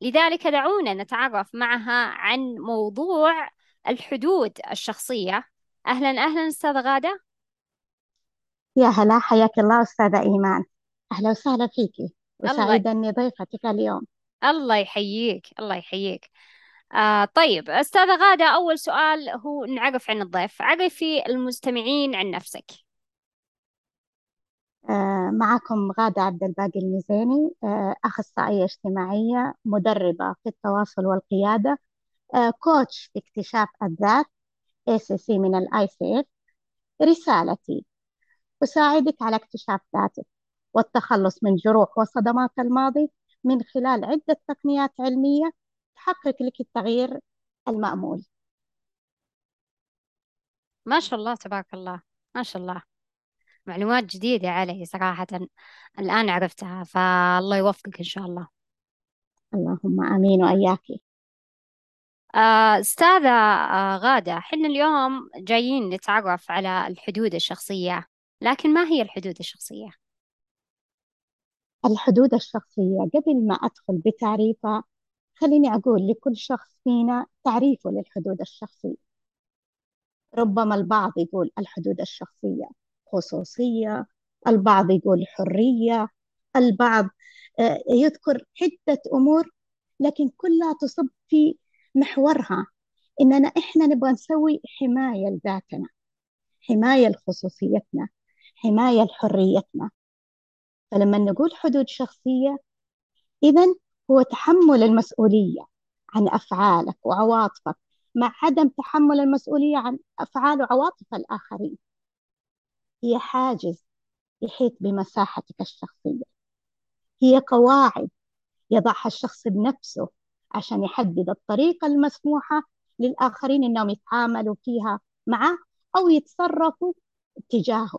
لذلك دعونا نتعرف معها عن موضوع الحدود الشخصية. أهلا أهلا أستاذة غادة. يا هلا حياك الله أستاذة إيمان. أهلا وسهلا فيكي. وسعيدة أني ضيفتك اليوم. الله يحييك الله يحييك. آه طيب أستاذة غادة أول سؤال هو نعرف عن الضيف. عرفي المستمعين عن نفسك. معكم غادة عبد الباقي المزيني آه أخصائية اجتماعية مدربة في التواصل والقيادة آه coach في اكتشاف الذات ACC من ICF رسالتي أساعدك على اكتشاف ذاتك والتخلص من جروح وصدمات الماضي من خلال عدة تقنيات علمية تحقق لك التغيير المأمول. ما شاء الله تبارك الله. ما شاء الله. معلومات جديدة علي صراحة. الآن عرفتها فالله يوفقك إن شاء الله. اللهم آمين وإياك. آه، أستاذة آه، غادة حنا اليوم جايين نتعرف على الحدود الشخصية لكن ما هي الحدود الشخصية؟ الحدود الشخصية قبل ما أدخل بتعريفها خليني أقول لكل شخص فينا تعريفه للحدود الشخصية. ربما البعض يقول الحدود الشخصية. خصوصية البعض يقول حرية البعض آه، يذكر عدة أمور لكن كلها تصب في محورها. إننا إحنا نبغى نسوي حماية لذاتنا حماية لخصوصيتنا حماية لحريتنا. فلما نقول حدود شخصية إذا هو تحمل المسؤولية عن أفعالك وعواطفك مع عدم تحمل المسؤولية عن أفعال وعواطف الآخرين. هي حاجز يحيط بمساحتك الشخصية. هي قواعد يضعها الشخص بنفسه عشان يحدد الطريقة المسموحة للآخرين إنهم يتعاملوا فيها معه أو يتصرفوا تجاهه.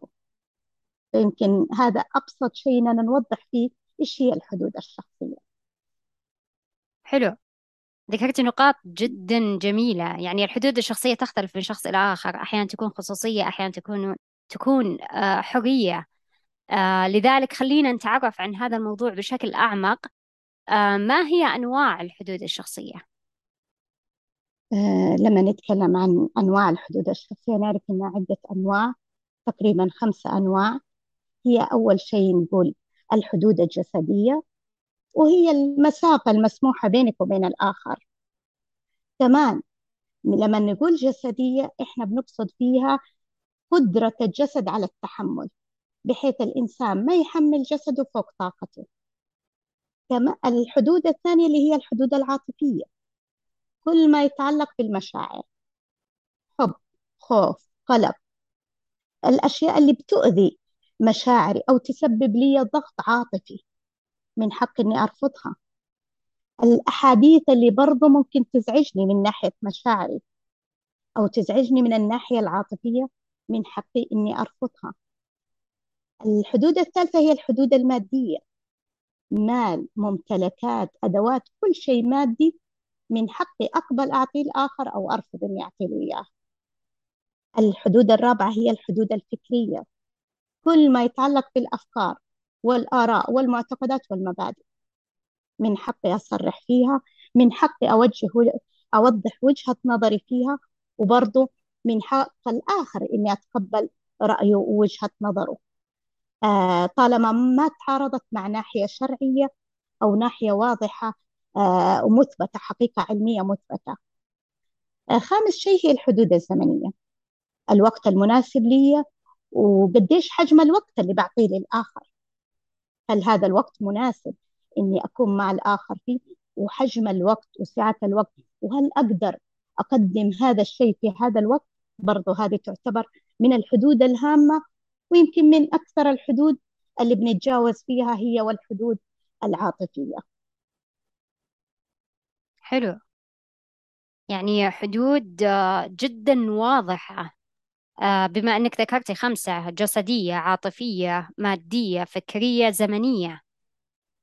فيمكن هذا أبسط شيء إننا نوضح فيه إيش هي الحدود الشخصية. حلو. ذكرت نقاط جدا جميلة. يعني الحدود الشخصية تختلف من شخص إلى آخر. أحيانا تكون خصوصية أحيانا تكون تكون آه، حرية. آه، لذلك خلينا نتعرف عن هذا الموضوع بشكل أعمق. آه، ما هي أنواع الحدود الشخصية؟ لما نتكلم عن أنواع الحدود الشخصية نعرف أن عدة أنواع تقريبا خمسة أنواع. هي أول شيء نقول الحدود الجسدية وهي المسافة المسموحة بينك وبين الآخر. كمان لما نقول جسدية إحنا بنقصد فيها قدرة الجسد على التحمل بحيث الإنسان ما يحمل جسده فوق طاقته. الحدود الثانية اللي هي الحدود العاطفية كل ما يتعلق بالمشاعر حب خوف قلق الأشياء اللي بتؤذي مشاعري أو تسبب لي ضغط عاطفي من حق إني أرفضها. الأحاديث اللي برضو ممكن تزعجني من ناحية مشاعري أو تزعجني من الناحية العاطفية من حقي إني أرفضها. الحدود الثالثة هي الحدود المادية. مال ممتلكات أدوات كل شيء مادي. من حقي أقبل أعطيه الآخر أو أرفض إني أعطي له إياه. الحدود الرابعة هي الحدود الفكرية. كل ما يتعلق بالأفكار والآراء والمعتقدات والمبادئ. من حقي أصرح فيها. من حقي أوجه أوضح وجهة نظري فيها. وبرضه من حق الآخر إني أتقبل رأيه ووجهة نظره. آه طالما ما تعارضت مع ناحية شرعية أو ناحية واضحة آه ومثبتة حقيقة علمية مثبتة. آه خامس شيء هي الحدود الزمنية. الوقت المناسب لي وقديش حجم الوقت اللي بعطيه للآخر. هل هذا الوقت مناسب إني أكون مع الآخر فيه وحجم الوقت وسعة الوقت؟ وهل أقدر أقدم هذا الشيء في هذا الوقت؟ برضو هذه تعتبر من الحدود الهامة ويمكن من أكثر الحدود اللي بنتجاوز فيها هي والحدود العاطفية. حلو. يعني حدود آه، جدا واضحة. آه، بما أنك ذكرتي خمسة جسدية عاطفية مادية فكرية زمنية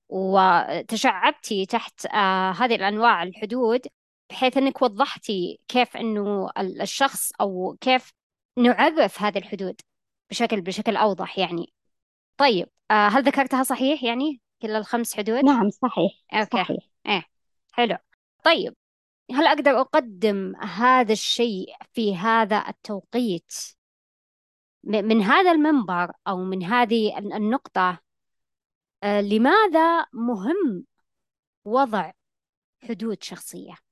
وتشعبتي تحت آه، هذه الأنواع الحدود. بحيث أنك وضحتي كيف أنه الشخص أو كيف نعرف هذه الحدود بشكل بشكل أوضح يعني. طيب آه، هل ذكرتها صحيح يعني؟ كل الخمس حدود؟ نعم صحيح أوكي. صحيح. إيه حلو. طيب هل أقدر أقدم هذا الشيء في هذا التوقيت من هذا المنبر أو من هذه النقطة؟ آه، لماذا مهم وضع حدود شخصية؟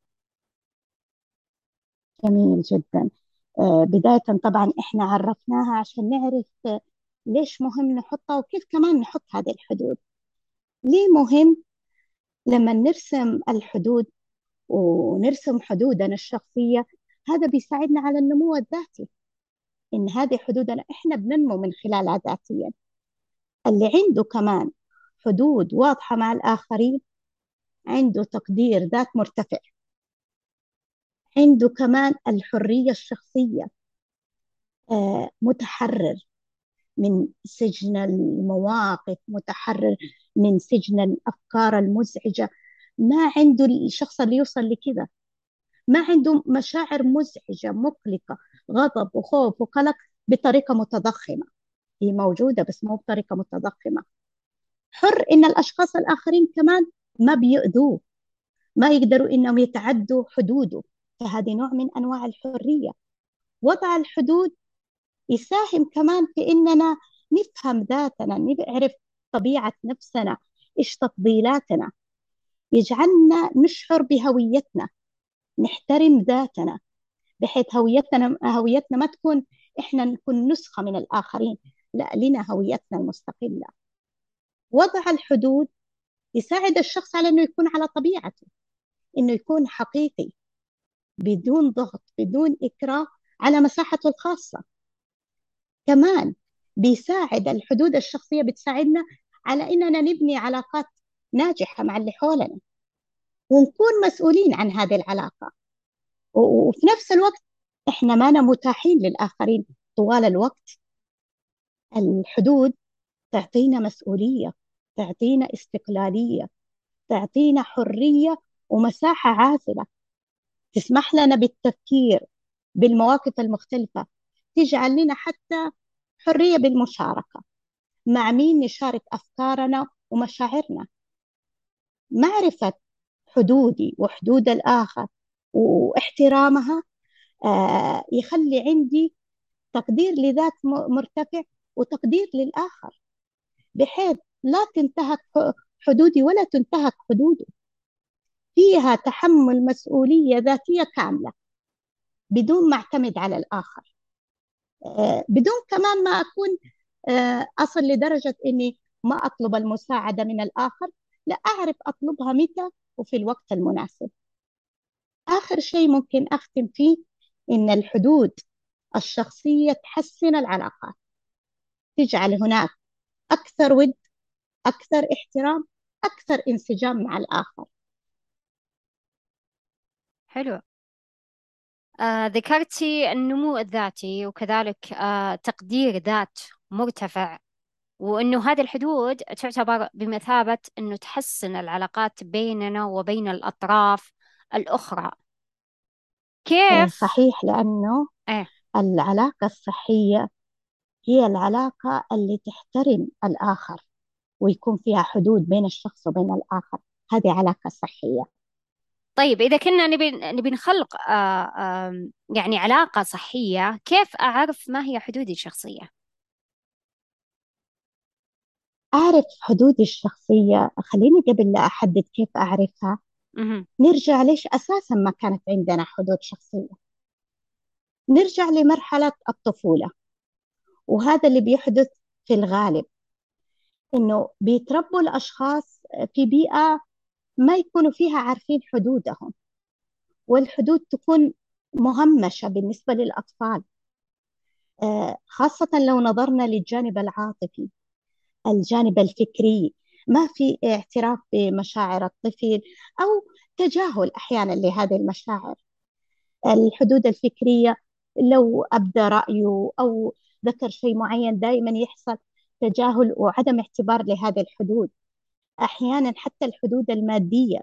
جميل جدا. آه، بداية طبعا إحنا عرفناها عشان نعرف آه، ليش مهم نحطها وكيف كمان نحط هذه الحدود. ليه مهم لما نرسم الحدود ونرسم حدودنا الشخصية؟ هذا بيساعدنا على النمو الذاتي. إن هذه حدودنا إحنا بننمو من خلالها ذاتيا. اللي عنده كمان حدود واضحة مع الآخرين عنده تقدير ذات مرتفع. عنده كمان الحرية الشخصية آه، متحرر من سجن المواقف متحرر من سجن الأفكار المزعجة. ما عنده الشخص اللي يوصل لكذا. ما عنده مشاعر مزعجة مقلقة غضب وخوف وقلق بطريقة متضخمة. هي موجودة بس مو بطريقة متضخمة. حر إن الأشخاص الآخرين كمان ما بيؤذوه ما يقدروا إنهم يتعدوا حدوده. فهذه نوع من أنواع الحرية. وضع الحدود يساهم كمان في إننا نفهم ذاتنا نعرف طبيعة نفسنا إيش تفضيلاتنا. يجعلنا نشعر بهويتنا نحترم ذاتنا بحيث هويتنا هويتنا ما تكون إحنا نكون نسخة من الآخرين لا لنا هويتنا المستقلة. وضع الحدود يساعد الشخص على إنه يكون على طبيعته إنه يكون حقيقي. بدون ضغط بدون إكراه على مساحته الخاصة. كمان بيساعد الحدود الشخصية بتساعدنا على إننا نبني علاقات ناجحة مع اللي حولنا ونكون مسؤولين عن هذه العلاقة. وفي نفس الوقت إحنا ما متاحين للآخرين طوال الوقت. الحدود تعطينا مسؤولية تعطينا استقلالية تعطينا حرية ومساحة عازلة تسمح لنا بالتفكير بالمواقف المختلفة تجعل لنا حتى حرية بالمشاركة مع مين نشارك أفكارنا ومشاعرنا. معرفة حدودي وحدود الآخر واحترامها آه يخلي عندي تقدير لذات مرتفع وتقدير للآخر بحيث لا تنتهك حدودي ولا تنتهك حدوده فيها تحمل مسؤولية ذاتية كاملة بدون ما اعتمد على الآخر. آه، بدون كمان ما أكون آه، أصل لدرجة إني ما أطلب المساعدة من الآخر لا أعرف أطلبها متى وفي الوقت المناسب. آخر شيء ممكن أختم فيه إن الحدود الشخصية تحسن العلاقات. تجعل هناك أكثر ود أكثر احترام أكثر انسجام مع الآخر. حلو آه ذكرتي النمو الذاتي وكذلك آه تقدير ذات مرتفع وأنه هذه الحدود تعتبر بمثابة أنه تحسن العلاقات بيننا وبين الأطراف الأخرى إيه، كيف؟ صحيح لأنه إيه؟ العلاقة الصحية هي العلاقة اللي تحترم الآخر ويكون فيها حدود بين الشخص وبين الآخر هذه علاقة صحية طيب إذا كنا نبي نبي نخلق آه يعني علاقة صحية كيف أعرف ما هي حدودي الشخصية؟ أعرف حدودي الشخصية خليني قبل لا أحدد كيف أعرفها مهم. نرجع ليش أساسا ما كانت عندنا حدود شخصية نرجع لمرحلة الطفولة وهذا اللي بيحدث في الغالب إنه بيتربوا الأشخاص في بيئة ما يكونوا فيها عارفين حدودهم والحدود تكون مهمشة بالنسبة للأطفال. آه، خاصة لو نظرنا للجانب العاطفي الجانب الفكري ما في اعتراف بمشاعر الطفل أو تجاهل أحيانا لهذه المشاعر. الحدود الفكرية لو أبدى رأيه أو ذكر شيء معين دائما يحصل تجاهل وعدم اعتبار لهذه الحدود. أحيانا حتى الحدود المادية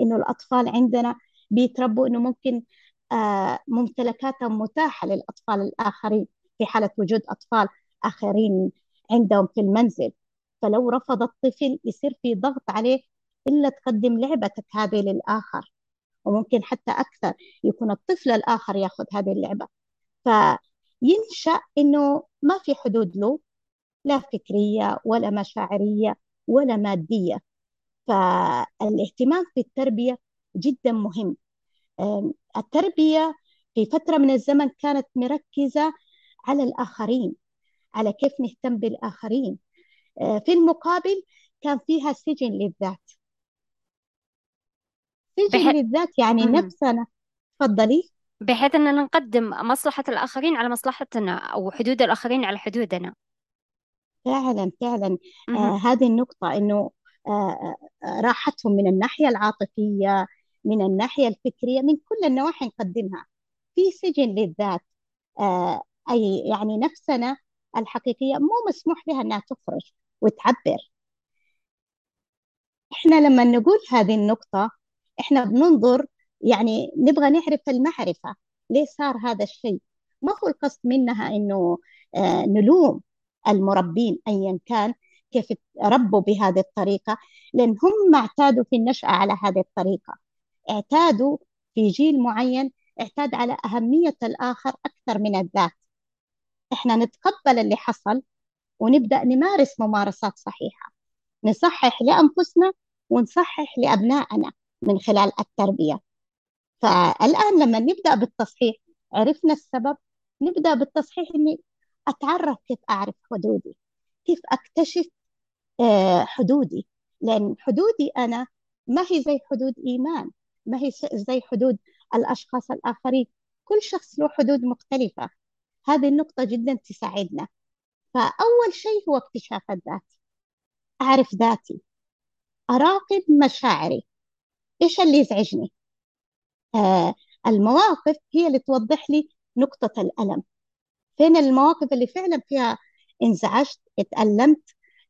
إنه الأطفال عندنا بيتربوا إنه ممكن آه، ممتلكاتهم متاحة للأطفال الآخرين. في حالة وجود أطفال آخرين عندهم في المنزل فلو رفض الطفل يصير في ضغط عليه إلا تقدم لعبتك هذه للآخر. وممكن حتى أكثر يكون الطفل الآخر يأخذ هذه اللعبة. فينشأ إنه ما في حدود له لا فكرية ولا مشاعرية. ولا مادية. فالاهتمام في التربية جدا مهم. التربية في فترة من الزمن كانت مركزة على الآخرين على كيف نهتم بالآخرين. في المقابل كان فيها سجن للذات. سجن بح... للذات يعني مم. نفسنا. تفضلي. بحيث أننا نقدم مصلحة الآخرين على مصلحتنا أو حدود الآخرين على حدودنا. فعلا فعلا. آه هذه النقطة إنه آه آه راحتهم من الناحية العاطفية من الناحية الفكرية من كل النواحي نقدمها. في سجن للذات آه أي يعني نفسنا الحقيقية مو مسموح لها أنها تخرج وتعبر. إحنا لما نقول هذه النقطة إحنا بننظر يعني نبغى نعرف المعرفة ليه صار هذا الشيء؟ ما هو القصد منها إنه آه نلوم؟ المربين أيا كان كيف ربوا بهذه الطريقة لأن هم اعتادوا في النشأة على هذه الطريقة. اعتادوا في جيل معين اعتاد على أهمية الآخر أكثر من الذات. إحنا نتقبل اللي حصل ونبدأ نمارس ممارسات صحيحة. نصحح لأنفسنا ونصحح لأبنائنا من خلال التربية. فالآن لما نبدأ بالتصحيح عرفنا السبب نبدأ بالتصحيح إني أتعرف كيف أعرف حدودي كيف أكتشف آه، حدودي؟ لأن حدودي أنا ما هي زي حدود إيمان ما هي زي حدود الأشخاص الآخرين. كل شخص له حدود مختلفة. هذه النقطة جدا تساعدنا. فأول شيء هو اكتشاف الذات. أعرف ذاتي. أراقب مشاعري. إيش اللي يزعجني؟ آه المواقف هي اللي توضح لي نقطة الألم. فين المواقف اللي فعلا فيها انزعجت اتألمت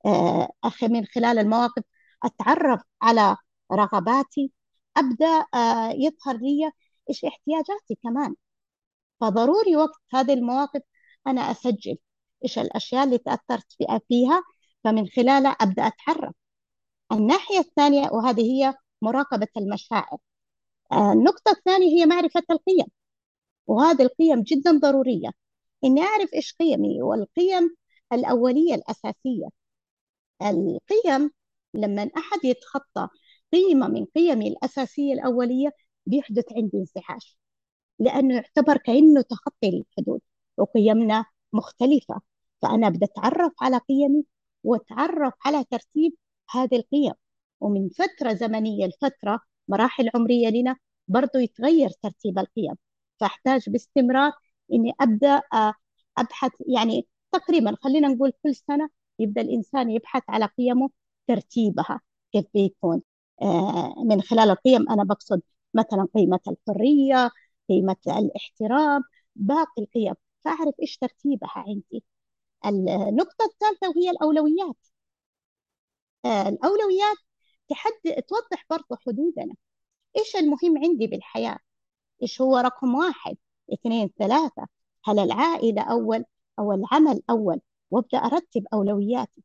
آه أخي من خلال المواقف أتعرف على رغباتي أبدأ آه يظهر لي إيش احتياجاتي كمان. فضروري وقت هذه المواقف أنا أسجل إيش الأشياء اللي تأثرت فيها فمن خلالها أبدأ أتحرك الناحية الثانية وهذه هي مراقبة المشاعر آه، النقطة الثانية هي معرفة القيم وهذه القيم جدا ضرورية. إني أعرف إيش قيمي والقيم الأولية الأساسية. القيم لما أحد يتخطى قيمة من قيمي الأساسية الأولية بيحدث عندي انزعاج لأنه يعتبر كأنه تخطي الحدود وقيمنا مختلفة. فأنا بدي أتعرف على قيمي وأتعرف على ترتيب هذه القيم. ومن فترة زمنية لفترة مراحل عمرية لنا برضو يتغير ترتيب القيم. فأحتاج باستمرار إني أبدأ آه، أبحث. يعني تقريبا خلينا نقول كل سنة يبدأ الإنسان يبحث على قيمه ترتيبها كيف بيكون. آه، من خلال القيم أنا بقصد مثلا قيمة الحرية قيمة الاحترام باقي القيم. فأعرف إيش ترتيبها عندي. النقطة الثالثة وهي الأولويات. آه، الأولويات تحد توضح برضه حدودنا. إيش المهم عندي بالحياة؟ إيش هو رقم واحد؟ اثنين ثلاثة. هل العائلة أول أو العمل أول؟ وابدأ أرتب أولوياتي.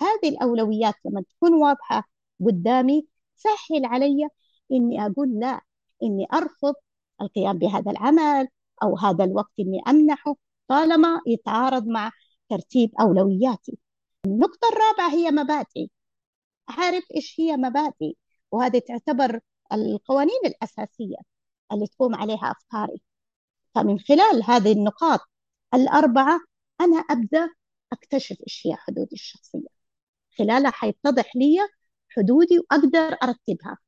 هذه الأولويات لما تكون واضحة قدامي سهل علي إني أقول لا إني أرفض القيام بهذا العمل أو هذا الوقت إني أمنحه طالما يتعارض مع ترتيب أولوياتي. النقطة الرابعة هي مبادئي. أعرف إيش هي مبادئي وهذه تعتبر القوانين الأساسية اللي تقوم عليها أفكاري. فمن خلال هذه النقاط الأربعة أنا أبدأ أكتشف إيش هي حدودي الشخصية. خلالها حيتضح لي حدودي وأقدر أرتبها.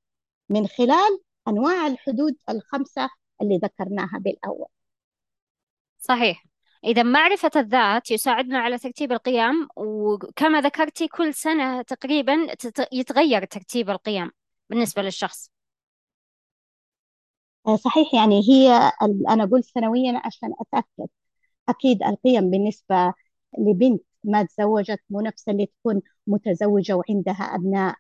من خلال أنواع الحدود الخمسة اللي ذكرناها بالأول. صحيح. إذا معرفة الذات يساعدنا على ترتيب القيم وكما ذكرتي كل سنة تقريبا يتغير ترتيب القيم بالنسبة للشخص. آه، صحيح يعني هي أنا أقول سنويا عشان أتأكد. أكيد القيم بالنسبة لبنت ما تزوجت مو نفس اللي تكون متزوجة وعندها أبناء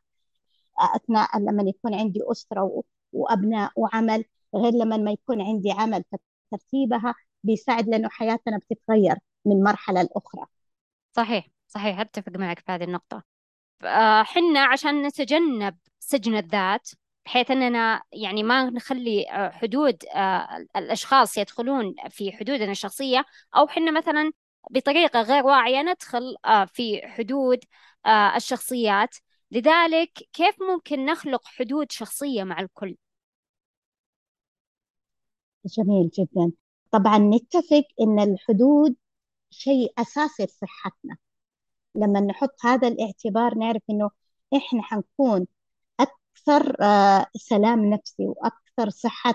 أثناء لما يكون عندي أسرة وأبناء وعمل غير لما ما يكون عندي عمل فترتيبها بيساعد لأنه حياتنا بتتغير من مرحلة لأخرى. صحيح صحيح أتفق معك في هذه النقطة. حنا عشان نتجنب سجن الذات بحيث أننا يعني ما نخلي حدود آه، الأشخاص يدخلون في حدودنا الشخصية أو حنا مثلا بطريقة غير واعية ندخل آه، في حدود آه، الشخصيات. لذلك كيف ممكن نخلق حدود شخصية مع الكل؟ جميل جدا. طبعا نتفق إن الحدود شيء أساسي لصحتنا. لما نحط هذا الاعتبار نعرف إنه إحنا حنكون أكثر آه، سلام نفسي وأكثر صحة.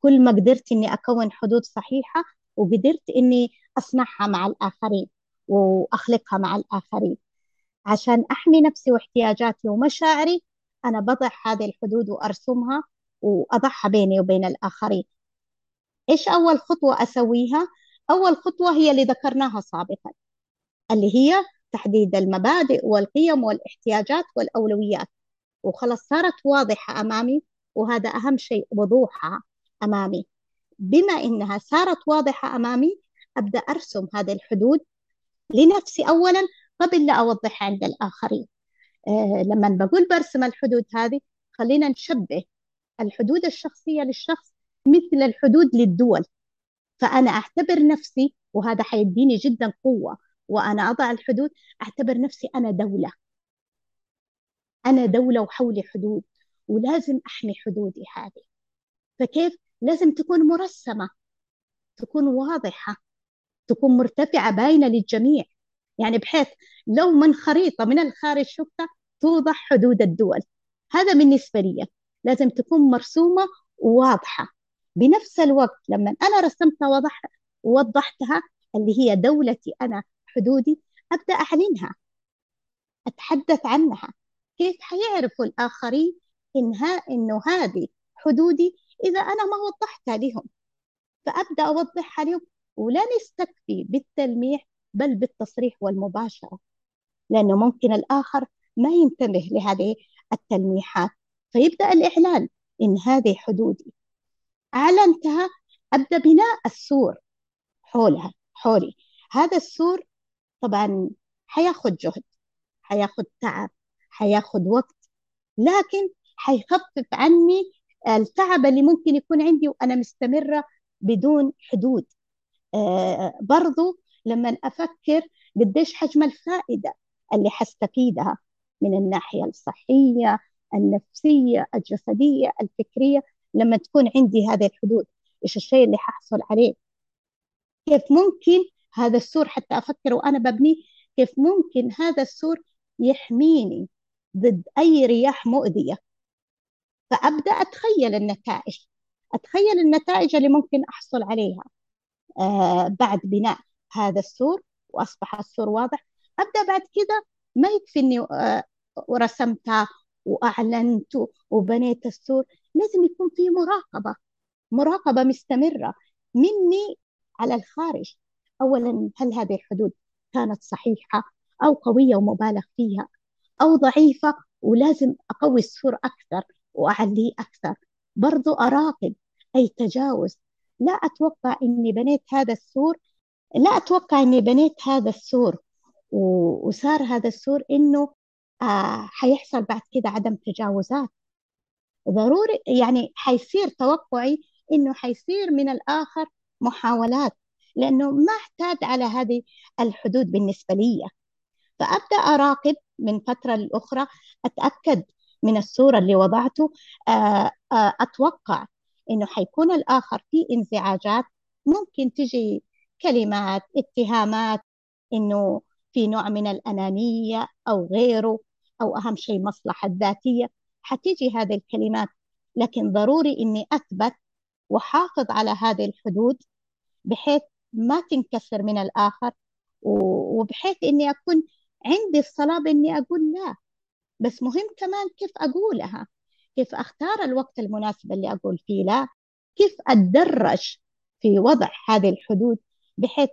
كل ما قدرت إني أكون حدود صحيحة وقدرت إني أصنعها مع الآخرين وأخلقها مع الآخرين. عشان أحمي نفسي واحتياجاتي ومشاعري أنا بضع هذه الحدود وأرسمها وأضعها بيني وبين الآخرين. إيش أول خطوة أسويها؟ أول خطوة هي اللي ذكرناها سابقا اللي هي تحديد المبادئ والقيم والإحتياجات والأولويات. وخلاص صارت واضحة أمامي وهذا أهم شيء وضوحها أمامي. بما إنها صارت واضحة أمامي أبدأ أرسم هذه الحدود لنفسي أولا قبل لا أوضحها عند الآخرين. آه لما بقول برسم الحدود هذه خلينا نشبه الحدود الشخصية للشخص مثل الحدود للدول. فأنا أعتبر نفسي وهذا حيديني جدا قوة وأنا أضع الحدود أعتبر نفسي أنا دولة. أنا دولة وحولي حدود ولازم أحمي حدودي هذه. فكيف؟ لازم تكون مرسمة تكون واضحة تكون مرتفعة باينة للجميع. يعني بحيث لو من خريطة من الخارج شفتها توضح حدود الدول. هذا بالنسبة لي. لازم تكون مرسومة وواضحة بنفس الوقت لما أنا رسمتها وضح ووضحتها اللي هي دولتي أنا حدودي أبدأ أعلنها أتحدث عنها. كيف حيعرفوا الآخرين إنها إنه هذه حدودي؟ إذا أنا ما وضحتها لهم. فأبدأ أوضحها لهم ولا نستكفي بالتلميح بل بالتصريح والمباشرة. لأنه ممكن الآخر ما ينتبه لهذه التلميحات. فيبدأ الإعلان إن هذه حدودي. أعلنتها أبدأ بناء السور حولها. حولي. هذا السور طبعا حياخد جهد حياخد تعب حياخد وقت لكن حيخفف عني التعب اللي ممكن يكون عندي وأنا مستمرة بدون حدود. آه برضو لما أفكر قديش حجم الفائدة اللي حستفيدها من الناحية الصحية النفسية الجسدية الفكرية لما تكون عندي هذه الحدود إيش الشيء اللي ححصل عليه؟ كيف ممكن هذا السور حتى أفكر وأنا ببنيه كيف ممكن هذا السور يحميني؟ ضد أي رياح مؤذية. فأبدأ أتخيل النتائج. أتخيل النتائج اللي ممكن أحصل عليها آه بعد بناء هذا السور وأصبح السور واضح. أبدأ بعد كده ما يكفي إني آه ورسمتها وأعلنت وبنيت السور. لازم يكون في مراقبة مراقبة مستمرة مني على الخارج. أولا هل هذه الحدود كانت صحيحة أو قوية ومبالغ فيها؟ أو ضعيفة ولازم أقوي السور أكثر وأعليه أكثر. برضو أراقب أي تجاوز. لا أتوقع إني بنيت هذا السور لا أتوقع إني بنيت هذا السور. وصار هذا السور إنه آه حيحصل بعد كده عدم تجاوزات. ضروري يعني حيصير توقعي إنه حيصير من الآخر محاولات لأنه ما اعتاد على هذه الحدود بالنسبة لي. فأبدأ أراقب من فترة لأخرى أتأكد من الصورة اللي وضعته. أتوقع إنه حيكون الآخر في انزعاجات. ممكن تجي كلمات اتهامات إنه في نوع من الأنانية أو غيره أو أهم شيء مصلحة ذاتية. حتيجي هذه الكلمات. لكن ضروري إني أثبت وحافظ على هذه الحدود بحيث ما تنكسر من الآخر وبحيث إني أكون عندي الصلابة إني أقول لا. بس مهم كمان كيف أقولها. كيف أختار الوقت المناسب اللي أقول فيه لا. كيف أتدرج في وضع هذه الحدود بحيث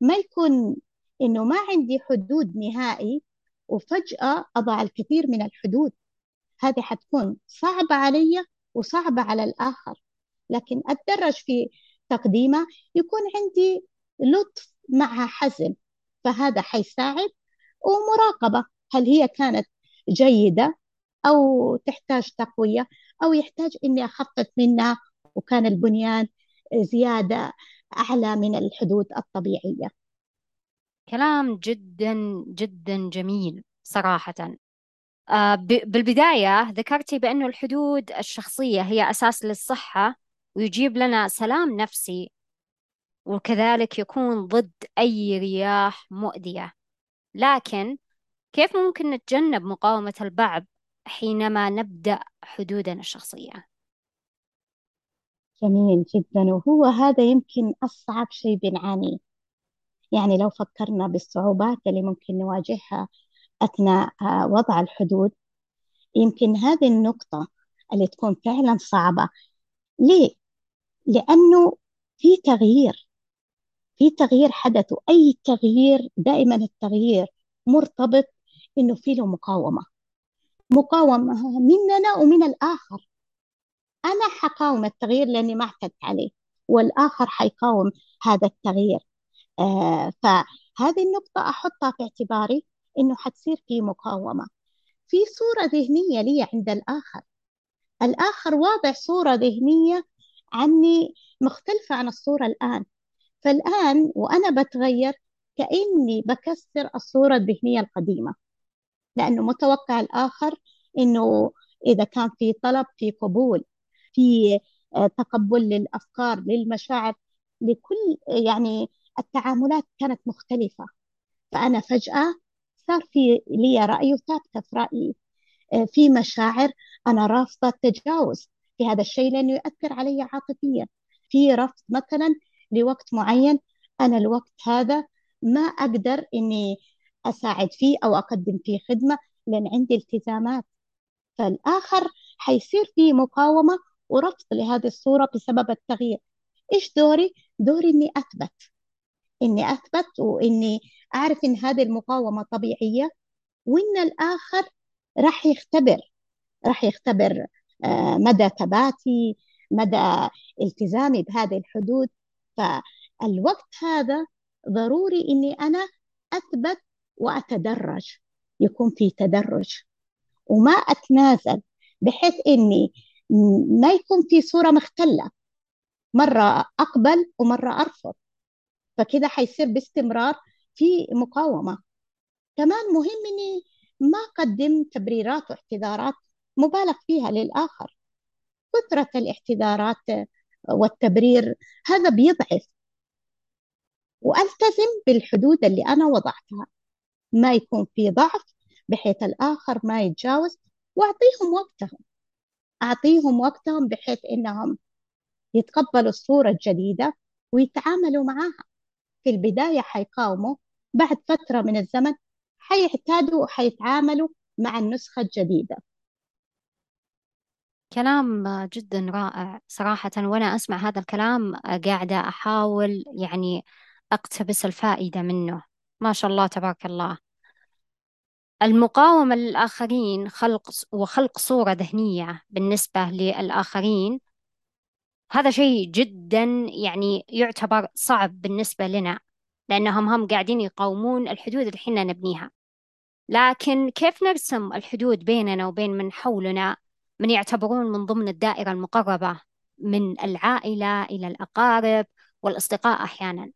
ما يكون إنه ما عندي حدود نهائي وفجأة أضع الكثير من الحدود. هذه حتكون صعبة علي وصعبة على الآخر. لكن أتدرج في تقديمه يكون عندي لطف مع حزم. فهذا حيساعد ومراقبة هل هي كانت جيدة أو تحتاج تقوية أو يحتاج إني أخفف منها وكان البنيان زيادة أعلى من الحدود الطبيعية. كلام جدا جدا جميل صراحة. آه، بالبداية ذكرتي بأن الحدود الشخصية هي أساس للصحة ويجيب لنا سلام نفسي وكذلك يكون ضد أي رياح مؤذية. لكن كيف ممكن نتجنب مقاومة البعض حينما نبدأ حدودنا الشخصية؟ جميل جدا وهو هذا يمكن أصعب شيء بنعانيه يعني لو فكرنا بالصعوبات اللي ممكن نواجهها أثناء آه، وضع الحدود يمكن هذه النقطة اللي تكون فعلا صعبة ليه؟ لأنه في تغيير في تغيير حدث وأي تغيير دائما التغيير مرتبط إنه في له مقاومة. مقاومة مننا ومن الآخر. أنا حقاوم التغيير لأني ما اعتدت عليه والآخر حيقاوم هذا التغيير. آه فهذه النقطة أحطها في اعتباري إنه حتصير في مقاومة. في صورة ذهنية لي عند الآخر. الآخر واضع صورة ذهنية عني مختلفة عن الصورة الآن. فالآن وأنا بتغير كأني بكسر الصورة الذهنية القديمة لأنه متوقع الآخر إنه إذا كان في طلب في قبول في آه، تقبل للأفكار للمشاعر لكل يعني التعاملات كانت مختلفة. فأنا فجأة صار في لي رأي وثابتة في رأيي آه، في مشاعر أنا رافضة التجاوز. في هذا الشيء لأنه يؤثر علي عاطفيا. في رفض مثلا لوقت معين أنا الوقت هذا ما أقدر إني أساعد فيه أو أقدم فيه خدمة لأن عندي التزامات. فالآخر حيصير في مقاومة ورفض لهذه الصورة بسبب التغيير. إيش دوري؟ دوري إني أثبت. إني أثبت وإني أعرف إن هذه المقاومة طبيعية وإن الآخر راح يختبر. راح يختبر آه، مدى ثباتي مدى التزامي بهذه الحدود. فالوقت هذا ضروري إني أنا أثبت وأتدرج يكون في تدرج. وما أتنازل بحيث إني ما يكون في صورة مختلة مرة أقبل ومرة أرفض. فكده حيصير باستمرار في مقاومة. كمان مهم إني ما أقدم تبريرات واعتذارات مبالغ فيها للآخر. كثرة الاعتذارات والتبرير هذا بيضعف. وألتزم بالحدود اللي أنا وضعتها. ما يكون في ضعف بحيث الآخر ما يتجاوز وأعطيهم وقتهم. أعطيهم وقتهم بحيث إنهم يتقبلوا الصورة الجديدة ويتعاملوا معها في البداية حيقاوموا بعد فترة من الزمن حيعتادوا وحيتعاملوا مع النسخة الجديدة. كلام جدا رائع صراحة وأنا أسمع هذا الكلام قاعدة أحاول يعني أقتبس الفائدة منه. ما شاء الله تبارك الله. المقاومة للآخرين خلق وخلق صورة ذهنية بالنسبة للآخرين. هذا شيء جدا يعني يعتبر صعب بالنسبة لنا لأنهم هم قاعدين يقاومون الحدود اللي حنا نبنيها. لكن كيف نرسم الحدود بيننا وبين من حولنا من يعتبرون من ضمن الدائرة المقربة من العائلة إلى الأقارب والأصدقاء أحيانا.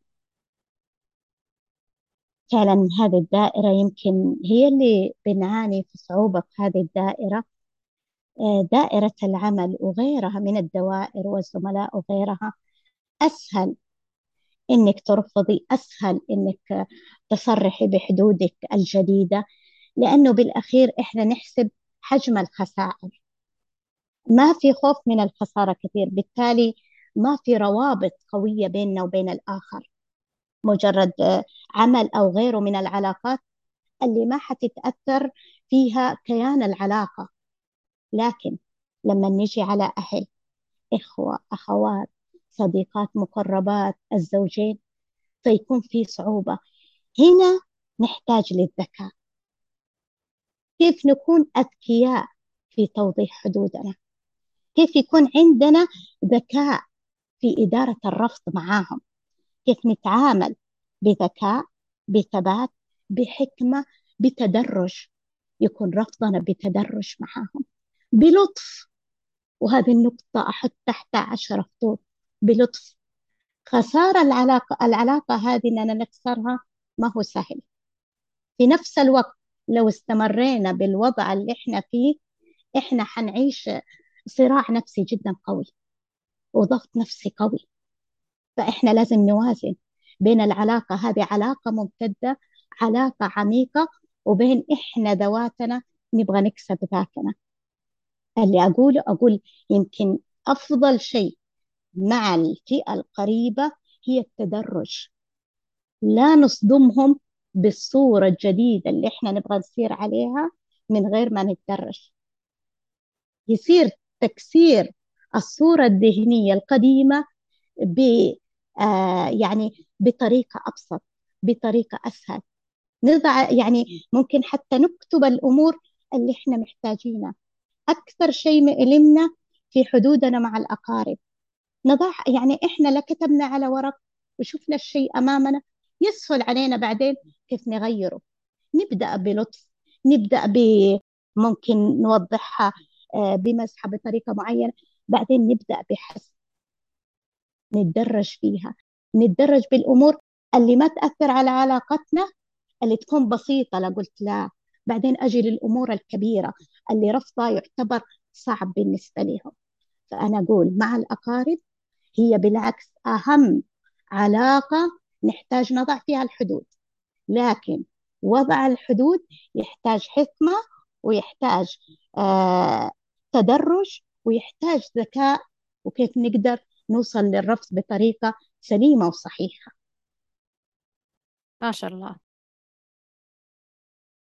فعلا هذه الدائرة يمكن هي اللي بنعاني في صعوبة في هذه الدائرة. آه، دائرة العمل وغيرها من الدوائر والزملاء وغيرها أسهل إنك ترفضي أسهل إنك تصرحي بحدودك الجديدة لأنه بالأخير إحنا نحسب حجم الخسائر. ما في خوف من الخسارة كثير. بالتالي ما في روابط قوية بيننا وبين الآخر. مجرد عمل أو غيره من العلاقات اللي ما حتتأثر فيها كيان العلاقة. لكن لما نجي على أهل إخوة أخوات صديقات مقربات الزوجين فيكون في صعوبة. هنا نحتاج للذكاء. كيف نكون أذكياء في توضيح حدودنا؟ كيف يكون عندنا ذكاء في إدارة الرفض معاهم؟ كيف نتعامل بذكاء بثبات بحكمة بتدرج؟ يكون رفضنا بتدرج معاهم. بلطف وهذه النقطة أحط تحتها عشرة خطوط. بلطف. خسارة العلاقة العلاقة هذه إننا نكسرها ما هو سهل. في نفس الوقت لو استمرينا بالوضع اللي إحنا فيه إحنا حنعيش صراع نفسي جدا قوي وضغط نفسي قوي. فإحنا لازم نوازن بين العلاقة هذه علاقة ممتدة علاقة عميقة وبين إحنا ذواتنا نبغى نكسب ذاتنا. اللي أقوله أقول يمكن أفضل شيء مع الفئة القريبة هي التدرج. لا نصدمهم بالصورة الجديدة اللي إحنا نبغى نسير عليها من غير ما نتدرج. يصير تكسير الصورة الذهنية القديمة ب آه يعني بطريقة أبسط بطريقة أسهل. نضع يعني ممكن حتى نكتب الأمور اللي إحنا محتاجينها. أكثر شيء مؤلمنا في حدودنا مع الأقارب. نضع يعني إحنا لا كتبنا على ورق وشفنا الشيء أمامنا يسهل علينا بعدين كيف نغيره. نبدأ بلطف نبدأ ب ممكن نوضحها آه، بمسحة بطريقة معينة. بعدين نبدأ بحس نتدرج فيها. نتدرج بالأمور اللي ما تأثر على علاقتنا اللي تكون بسيطة. لا قلت لا. بعدين أجي للأمور الكبيرة اللي رفضها يعتبر صعب بالنسبة لهم. فأنا أقول مع الأقارب هي بالعكس أهم علاقة نحتاج نضع فيها الحدود. لكن وضع الحدود يحتاج حكمة ويحتاج آه تدرج ويحتاج ذكاء وكيف نقدر نوصل للرفض بطريقة سليمة وصحيحة. ما شاء الله.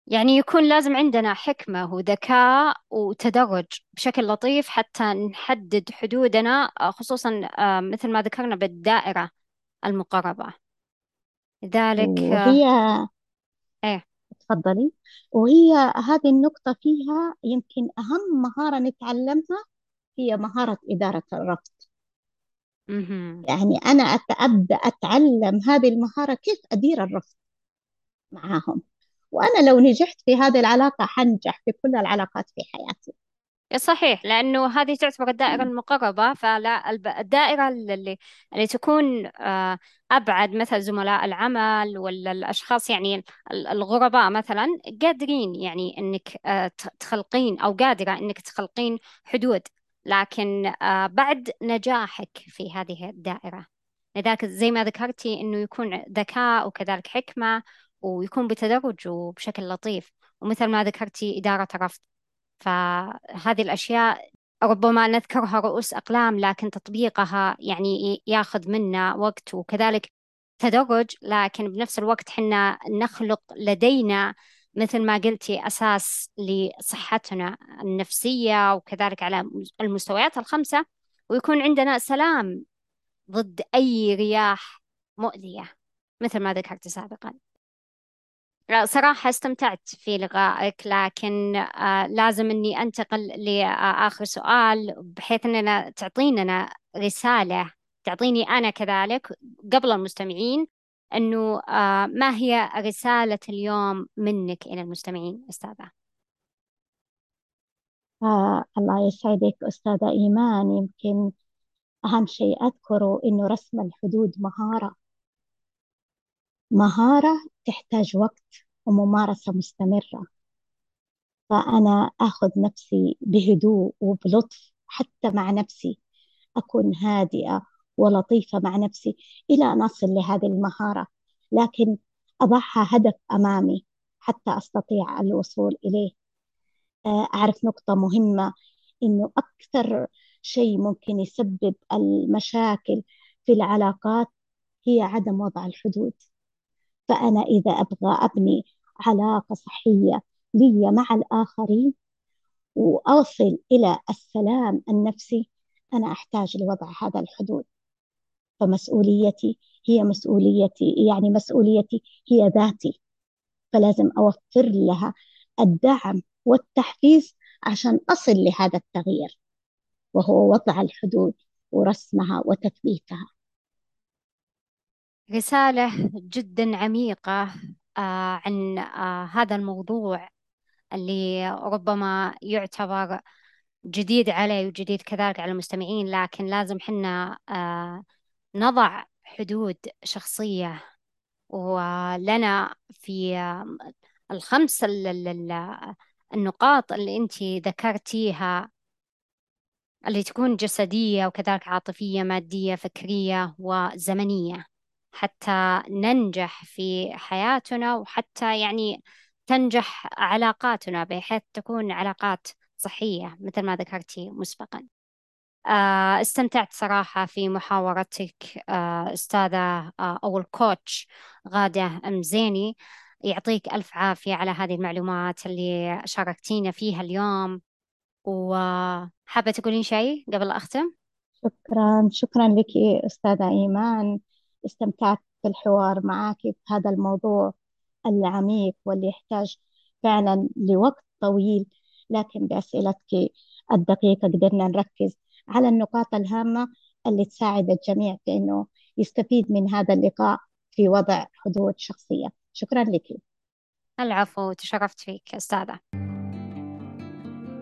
يعني يكون لازم عندنا حكمة وذكاء وتدرج بشكل لطيف حتى نحدد حدودنا آه، خصوصا آه، مثل ما ذكرنا بالدائرة المقربة. لذلك وهي إيه. تفضلي. وهي هذه النقطة فيها يمكن أهم مهارة نتعلمها هي مهارة إدارة الرفض. مهم. يعني أنا أبدأ أتعلم هذه المهارة كيف أدير الرفض معاهم وأنا لو نجحت في هذه العلاقة حنجح في كل العلاقات في حياتي. صحيح لأنه هذه تعتبر الدائرة المقربة فلا الدائرة اللي اللي تكون آه، أبعد مثل زملاء العمل ولا الأشخاص يعني الغرباء مثلا قادرين يعني إنك آه، تخلقين أو قادرة إنك تخلقين حدود. لكن آه، بعد نجاحك في هذه الدائرة لذلك زي ما ذكرتي إنه يكون ذكاء وكذلك حكمة ويكون بتدرج وبشكل لطيف. ومثل ما ذكرتي إدارة الرفض فهذه الأشياء ربما نذكرها رؤوس أقلام لكن تطبيقها يعني ياخذ منا وقت وكذلك تدرج لكن بنفس الوقت حنا نخلق لدينا مثل ما قلتي أساس لصحتنا النفسية وكذلك على المستويات الخمسة ويكون عندنا سلام ضد أي رياح مؤذية مثل ما ذكرت سابقا. صراحة استمتعت في لقائك لكن آه لازم إني أنتقل لآخر سؤال بحيث أننا تعطيننا رسالة تعطيني أنا كذلك قبل المستمعين أنه آه ما هي رسالة اليوم منك إلى المستمعين أستاذة؟ آه الله يسعدك أستاذة إيمان يمكن أهم شيء أذكره إنه رسم الحدود مهارة مهارة تحتاج وقت وممارسة مستمرة. فأنا أخذ نفسي بهدوء وبلطف حتى مع نفسي أكون هادئة ولطيفة مع نفسي إلى أن أصل لهذه المهارة. لكن أضعها هدف أمامي حتى أستطيع الوصول إليه. آه، أعرف نقطة مهمة إنه أكثر شيء ممكن يسبب المشاكل في العلاقات هي عدم وضع الحدود. فأنا إذا أبغى أبني علاقة صحية لي مع الآخرين وأوصل إلى السلام النفسي أنا أحتاج لوضع هذا الحدود. فمسؤوليتي هي مسؤوليتي يعني مسؤوليتي هي ذاتي. فلازم أوفر لها الدعم والتحفيز عشان أصل لهذا التغيير وهو وضع الحدود ورسمها وتثبيتها. رسالة جدا عميقة آه عن آه هذا الموضوع اللي ربما يعتبر جديد علي وجديد كذلك على المستمعين لكن لازم حنا آه نضع حدود شخصية. ولنا في الخمس النقاط اللي انت ذكرتيها اللي تكون جسدية وكذلك عاطفية مادية فكرية وزمنية. حتى ننجح في حياتنا وحتى يعني تنجح علاقاتنا بحيث تكون علاقات صحية مثل ما ذكرتي مسبقا. آه، استمتعت صراحة في محاورتك آه، أستاذة آه، أو الكوتش غادة مزيني يعطيك ألف عافية على هذه المعلومات اللي شاركتينا فيها اليوم. وحابة تقولين شيء قبل أختم؟ شكرا شكرا لك أستاذة إيمان. استمتعت بالحوار معك في هذا الموضوع العميق واللي يحتاج فعلا لوقت طويل. لكن بأسئلتك الدقيقة قدرنا نركز على النقاط الهامة اللي تساعد الجميع في أنه يستفيد من هذا اللقاء في وضع حدود شخصية. شكرا لك. العفو تشرفت فيك أستاذة.